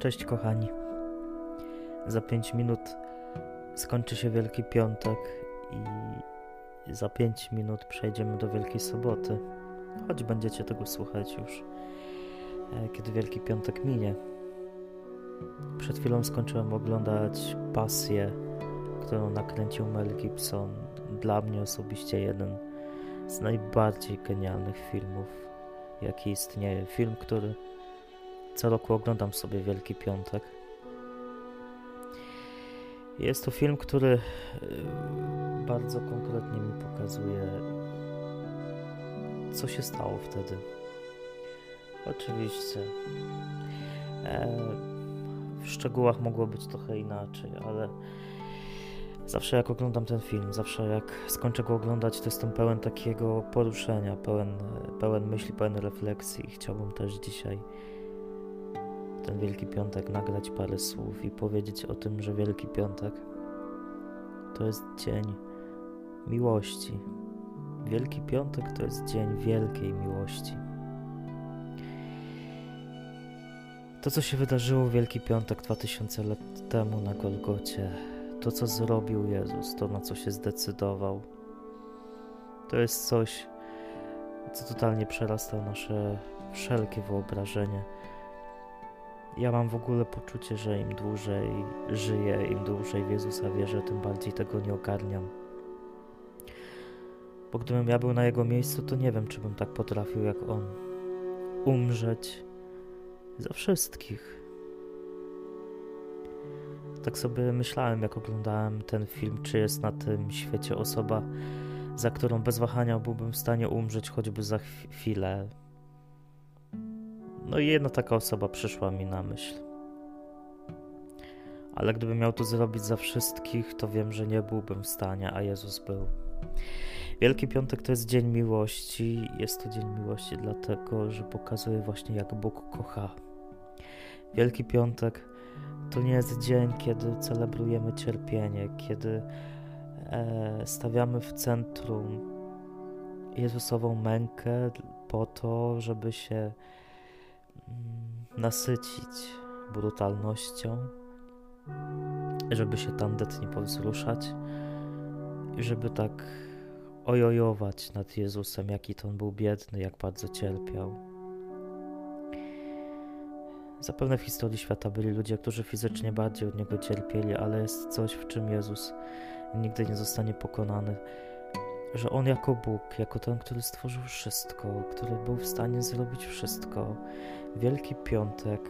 Cześć kochani. Za 5 minut skończy się Wielki Piątek i za 5 minut przejdziemy do Wielkiej Soboty. Choć będziecie tego słuchać już, e, kiedy Wielki Piątek minie. Przed chwilą skończyłem oglądać Pasję, którą nakręcił Mel Gibson. Dla mnie osobiście jeden z najbardziej genialnych filmów, jaki istnieje. Film, który co roku oglądam sobie Wielki Piątek. Jest to film, który y, bardzo konkretnie mi pokazuje, co się stało wtedy. Oczywiście. E, w szczegółach mogło być trochę inaczej, ale zawsze jak oglądam ten film, zawsze jak skończę go oglądać, to jestem pełen takiego poruszenia, pełen, pełen myśli, pełen refleksji. Chciałbym też dzisiaj ten Wielki Piątek nagrać parę słów i powiedzieć o tym, że Wielki Piątek to jest dzień miłości. Wielki Piątek to jest dzień wielkiej miłości. To, co się wydarzyło w Wielki Piątek 2000 lat temu na Golgocie, to, co zrobił Jezus, to, na co się zdecydował, to jest coś, co totalnie przerasta nasze wszelkie wyobrażenie ja mam w ogóle poczucie, że im dłużej żyję, im dłużej w Jezusa wierzę, tym bardziej tego nie ogarniam. Bo gdybym ja był na jego miejscu, to nie wiem, czy bym tak potrafił jak on. Umrzeć za wszystkich. Tak sobie myślałem, jak oglądałem ten film, czy jest na tym świecie osoba, za którą bez wahania byłbym w stanie umrzeć choćby za chwilę, no i jedna taka osoba przyszła mi na myśl. Ale gdybym miał to zrobić za wszystkich, to wiem, że nie byłbym w stanie, a Jezus był. Wielki Piątek to jest dzień miłości. Jest to dzień miłości dlatego, że pokazuje właśnie, jak Bóg kocha. Wielki Piątek to nie jest dzień, kiedy celebrujemy cierpienie, kiedy e, stawiamy w centrum Jezusową mękę po to, żeby się nasycić brutalnością, żeby się tandetnie powzruszać i żeby tak ojojować nad Jezusem, jaki to on był biedny, jak bardzo cierpiał. Zapewne w historii świata byli ludzie, którzy fizycznie bardziej od niego cierpieli, ale jest coś, w czym Jezus nigdy nie zostanie pokonany że On jako Bóg, jako ten, który stworzył wszystko, który był w stanie zrobić wszystko, Wielki Piątek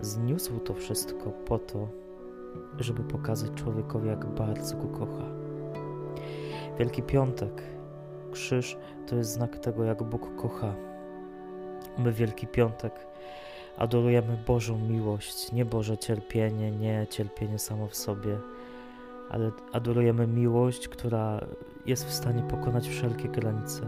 zniósł to wszystko po to, żeby pokazać człowiekowi, jak bardzo go kocha. Wielki Piątek, krzyż to jest znak tego, jak Bóg kocha. My Wielki Piątek adorujemy Bożą miłość, nie Boże cierpienie, nie cierpienie samo w sobie, ale adorujemy miłość, która jest w stanie pokonać wszelkie granice.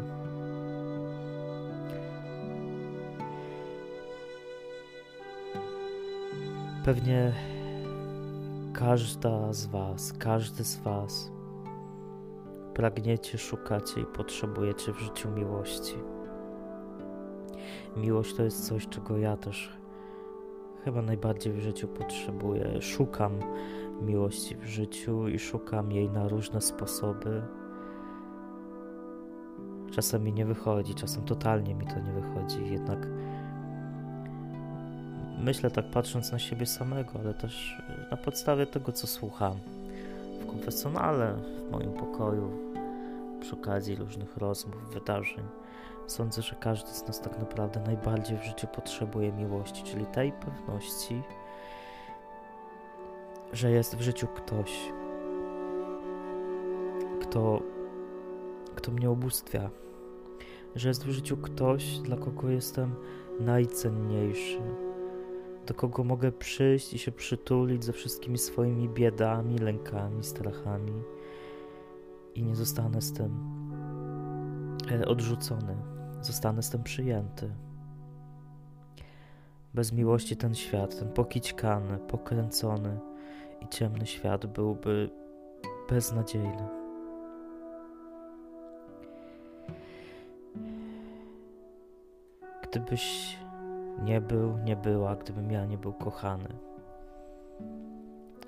Pewnie każda z Was, każdy z Was pragniecie, szukacie i potrzebujecie w życiu miłości. Miłość to jest coś, czego ja też chyba najbardziej w życiu potrzebuję. Szukam miłości w życiu i szukam jej na różne sposoby. Czasem mi nie wychodzi, czasem totalnie mi to nie wychodzi, jednak myślę tak patrząc na siebie samego, ale też na podstawie tego, co słucham w konfesjonale, w moim pokoju, przy okazji różnych rozmów, wydarzeń. Sądzę, że każdy z nas tak naprawdę najbardziej w życiu potrzebuje miłości, czyli tej pewności, że jest w życiu ktoś, kto, kto mnie ubóstwia, że jest w życiu ktoś, dla kogo jestem najcenniejszy, do kogo mogę przyjść i się przytulić ze wszystkimi swoimi biedami, lękami, strachami i nie zostanę z tym e, odrzucony, zostanę z tym przyjęty. Bez miłości ten świat, ten pokićkany, pokręcony, i ciemny świat byłby beznadziejny. Gdybyś nie był, nie była, gdybym ja nie był kochany.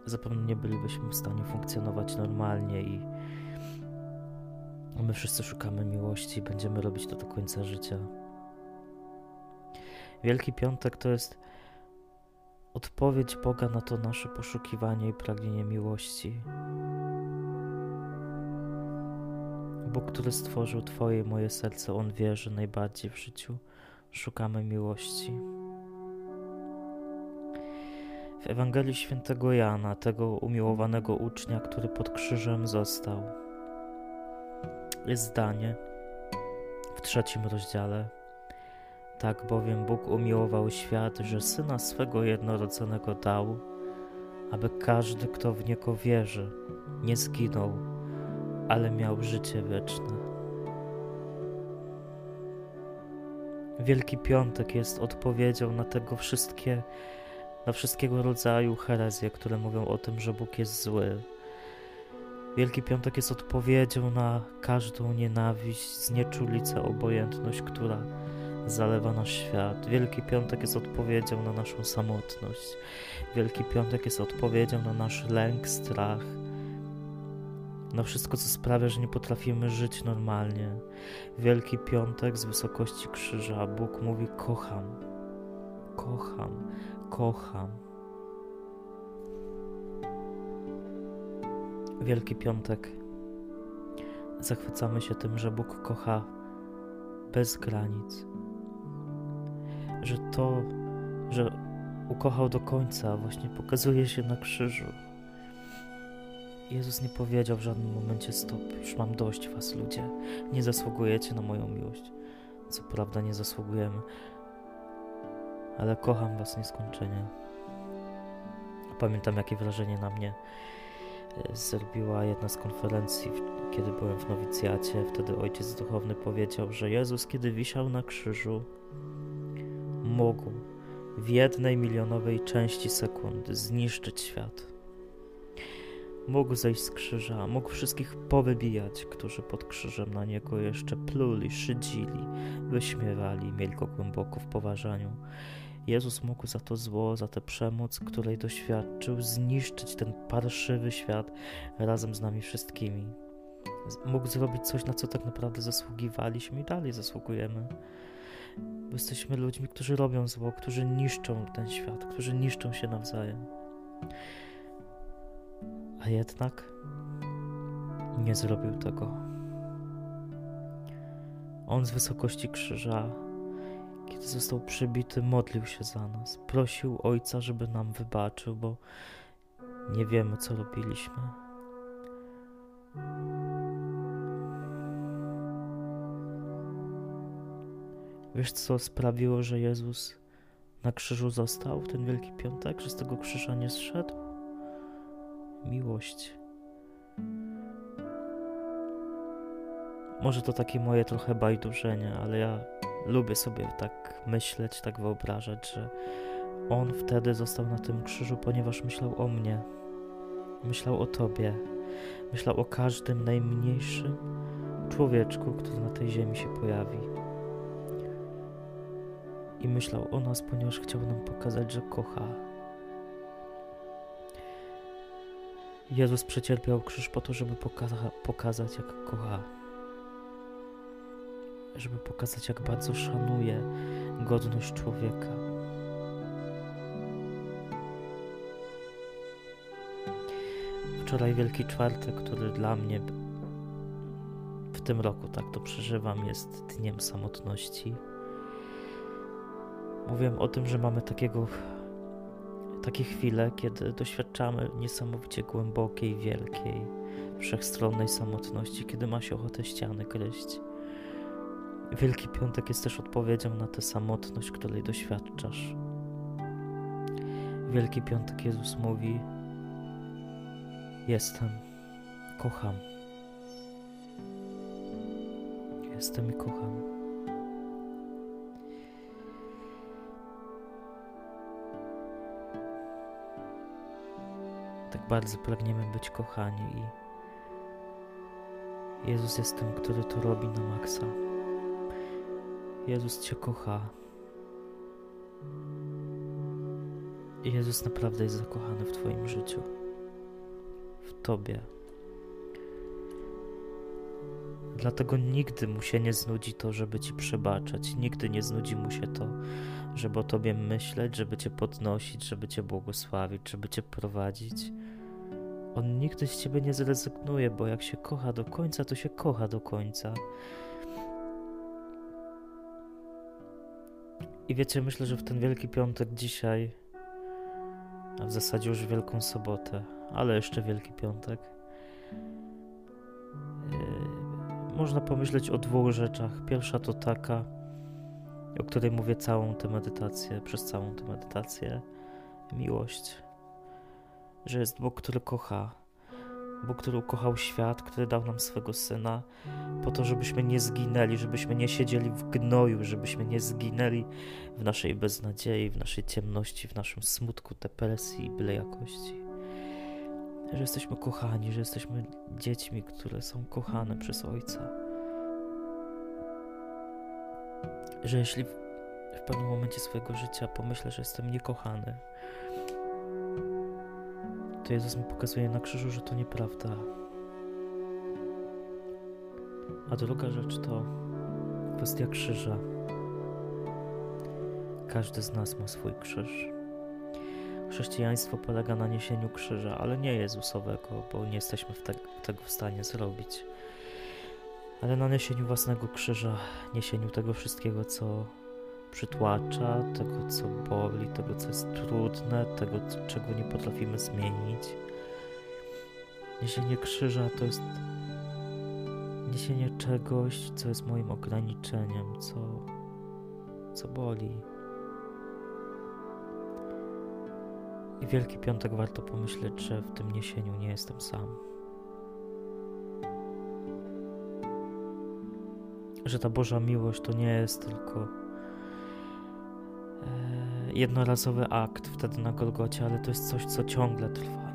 Zapewne nie bylibyśmy w stanie funkcjonować normalnie i my wszyscy szukamy miłości i będziemy robić to do końca życia. Wielki Piątek to jest odpowiedź Boga na to nasze poszukiwanie i pragnienie miłości. Bóg, który stworzył Twoje moje serce, On wie, że najbardziej w życiu szukamy miłości. W Ewangelii Świętego Jana, tego umiłowanego ucznia, który pod krzyżem został, jest zdanie w trzecim rozdziale. Tak bowiem Bóg umiłował świat, że syna swego jednorodzonego dał, aby każdy, kto w niego wierzy, nie zginął, ale miał życie wieczne. Wielki Piątek jest odpowiedzią na tego wszystkie, na wszystkiego rodzaju herezje, które mówią o tym, że Bóg jest zły. Wielki Piątek jest odpowiedzią na każdą nienawiść, znieczulicę, obojętność, która zalewa nasz świat. Wielki Piątek jest odpowiedzią na naszą samotność. Wielki Piątek jest odpowiedzią na nasz lęk, strach, na wszystko, co sprawia, że nie potrafimy żyć normalnie. Wielki Piątek z wysokości krzyża Bóg mówi: Kocham, kocham, kocham. Wielki Piątek zachwycamy się tym, że Bóg kocha bez granic. Że to, że ukochał do końca, właśnie pokazuje się na krzyżu. Jezus nie powiedział w żadnym momencie stop, już mam dość was ludzie, nie zasługujecie na moją miłość. Co prawda nie zasługujemy, ale kocham was nieskończenie. Pamiętam jakie wrażenie na mnie e, zrobiła jedna z konferencji, kiedy byłem w nowicjacie. Wtedy ojciec duchowny powiedział, że Jezus, kiedy wisiał na krzyżu, mógł w jednej milionowej części sekundy zniszczyć świat Mógł zejść z krzyża, mógł wszystkich powybijać, którzy pod krzyżem na niego jeszcze pluli, szydzili, wyśmiewali, mieli go głęboko w poważaniu. Jezus mógł za to zło, za tę przemoc, której doświadczył, zniszczyć ten parszywy świat razem z nami wszystkimi. Mógł zrobić coś, na co tak naprawdę zasługiwaliśmy i dalej zasługujemy. Bo jesteśmy ludźmi, którzy robią zło, którzy niszczą ten świat, którzy niszczą się nawzajem a jednak nie zrobił tego. On z wysokości krzyża, kiedy został przybity, modlił się za nas, prosił Ojca, żeby nam wybaczył, bo nie wiemy, co robiliśmy. Wiesz, co sprawiło, że Jezus na krzyżu został w ten Wielki Piątek, że z tego krzyża nie zszedł? Miłość. Może to takie moje trochę bajdurzenie, ale ja lubię sobie tak myśleć, tak wyobrażać, że on wtedy został na tym krzyżu, ponieważ myślał o mnie, myślał o tobie, myślał o każdym najmniejszym człowieczku, który na tej ziemi się pojawi. I myślał o nas, ponieważ chciał nam pokazać, że kocha, Jezus przecierpiał krzyż po to, żeby poka- pokazać, jak kocha. Żeby pokazać, jak bardzo szanuje godność człowieka. Wczoraj Wielki Czwartek, który dla mnie w tym roku tak to przeżywam, jest dniem samotności. Mówiłem o tym, że mamy takiego takie chwile, kiedy doświadczamy niesamowicie głębokiej, wielkiej, wszechstronnej samotności, kiedy ma się ochotę ściany gryźć. Wielki Piątek jest też odpowiedzią na tę samotność, której doświadczasz. Wielki Piątek Jezus mówi: Jestem, kocham. Jestem i kocham. Bardzo pragniemy być kochani i Jezus jest tym, który to robi na maksa. Jezus Cię kocha. Jezus naprawdę jest zakochany w Twoim życiu, w Tobie. Dlatego nigdy mu się nie znudzi to, żeby Ci przebaczać, nigdy nie znudzi mu się to, żeby o Tobie myśleć, żeby Cię podnosić, żeby Cię błogosławić, żeby Cię prowadzić. On nigdy z Ciebie nie zrezygnuje, bo jak się kocha do końca, to się kocha do końca. I wiecie, myślę, że w ten Wielki Piątek dzisiaj, a w zasadzie już Wielką Sobotę, ale jeszcze Wielki Piątek, yy, można pomyśleć o dwóch rzeczach. Pierwsza to taka, o której mówię całą tę medytację, przez całą tę medytację, miłość. Że jest Bóg, który kocha, Bóg, który ukochał świat, który dał nam swego Syna, po to, żebyśmy nie zginęli, żebyśmy nie siedzieli w gnoju, żebyśmy nie zginęli w naszej beznadziei, w naszej ciemności, w naszym smutku, depresji i byle jakości. Że jesteśmy kochani, że jesteśmy dziećmi, które są kochane przez Ojca. Że jeśli w, pewnym momencie swojego życia pomyślę, że jestem niekochany, to Jezus mi pokazuje na krzyżu, że to nieprawda. A druga rzecz to kwestia krzyża. Każdy z nas ma swój krzyż. Chrześcijaństwo polega na niesieniu krzyża, ale nie Jezusowego, bo nie jesteśmy w te, tego w stanie zrobić. Ale na niesieniu własnego krzyża, niesieniu tego wszystkiego, co przytłacza, tego co boli, tego co jest trudne, tego czego nie potrafimy zmienić. Niesienie krzyża to jest niesienie czegoś, co jest moim ograniczeniem, co, co boli. I Wielki Piątek warto pomyśleć, że w tym niesieniu nie jestem sam. Że ta Boża miłość to nie jest tylko jednorazowy akt wtedy na Golgocie, ale to jest coś, co ciągle trwa.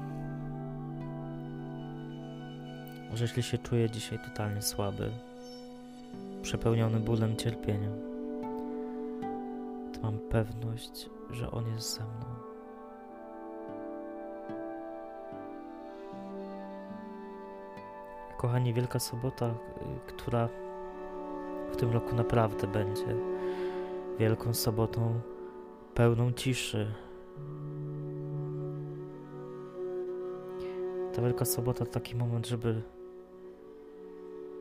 Że jeśli się czuję dzisiaj totalnie słaby, przepełniony bólem, cierpieniem, to mam pewność, że On jest ze mną. Kochani, Wielka Sobota, która w tym roku naprawdę będzie Wielką Sobotą pełną ciszy. Ta Wielka Sobota to taki moment, żeby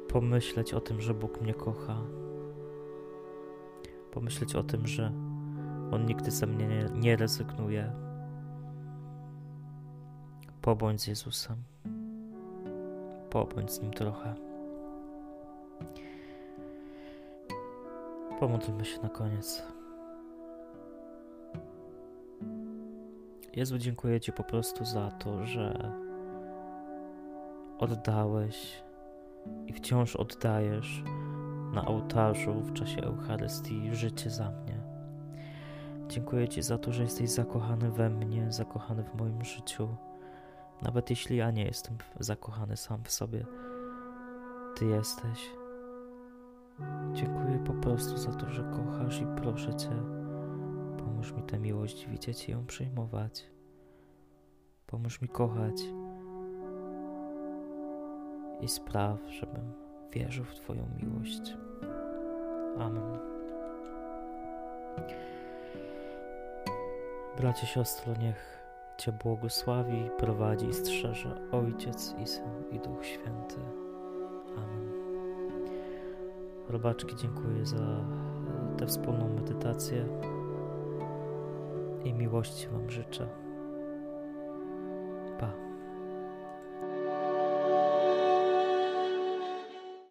pomyśleć o tym, że Bóg mnie kocha. Pomyśleć o tym, że On nigdy ze mnie nie, nie rezygnuje. Pobądź z Jezusem. Pobądź z Nim trochę. Pomódlmy się na koniec. Jezu, dziękuję Ci po prostu za to, że oddałeś i wciąż oddajesz na ołtarzu w czasie Eucharystii życie za mnie. Dziękuję Ci za to, że jesteś zakochany we mnie, zakochany w moim życiu. Nawet jeśli ja nie jestem zakochany sam w sobie, Ty jesteś. Dziękuję po prostu za to, że kochasz i proszę Cię Pomóż mi tę miłość widzieć i ją przyjmować. Pomóż mi kochać i spraw, żebym wierzył w Twoją miłość. Amen. Bracie, siostro, niech Cię błogosławi, prowadzi i strzeże Ojciec i Syn i Duch Święty. Amen. Robaczki, dziękuję za tę wspólną medytację i miłości Wam życzę.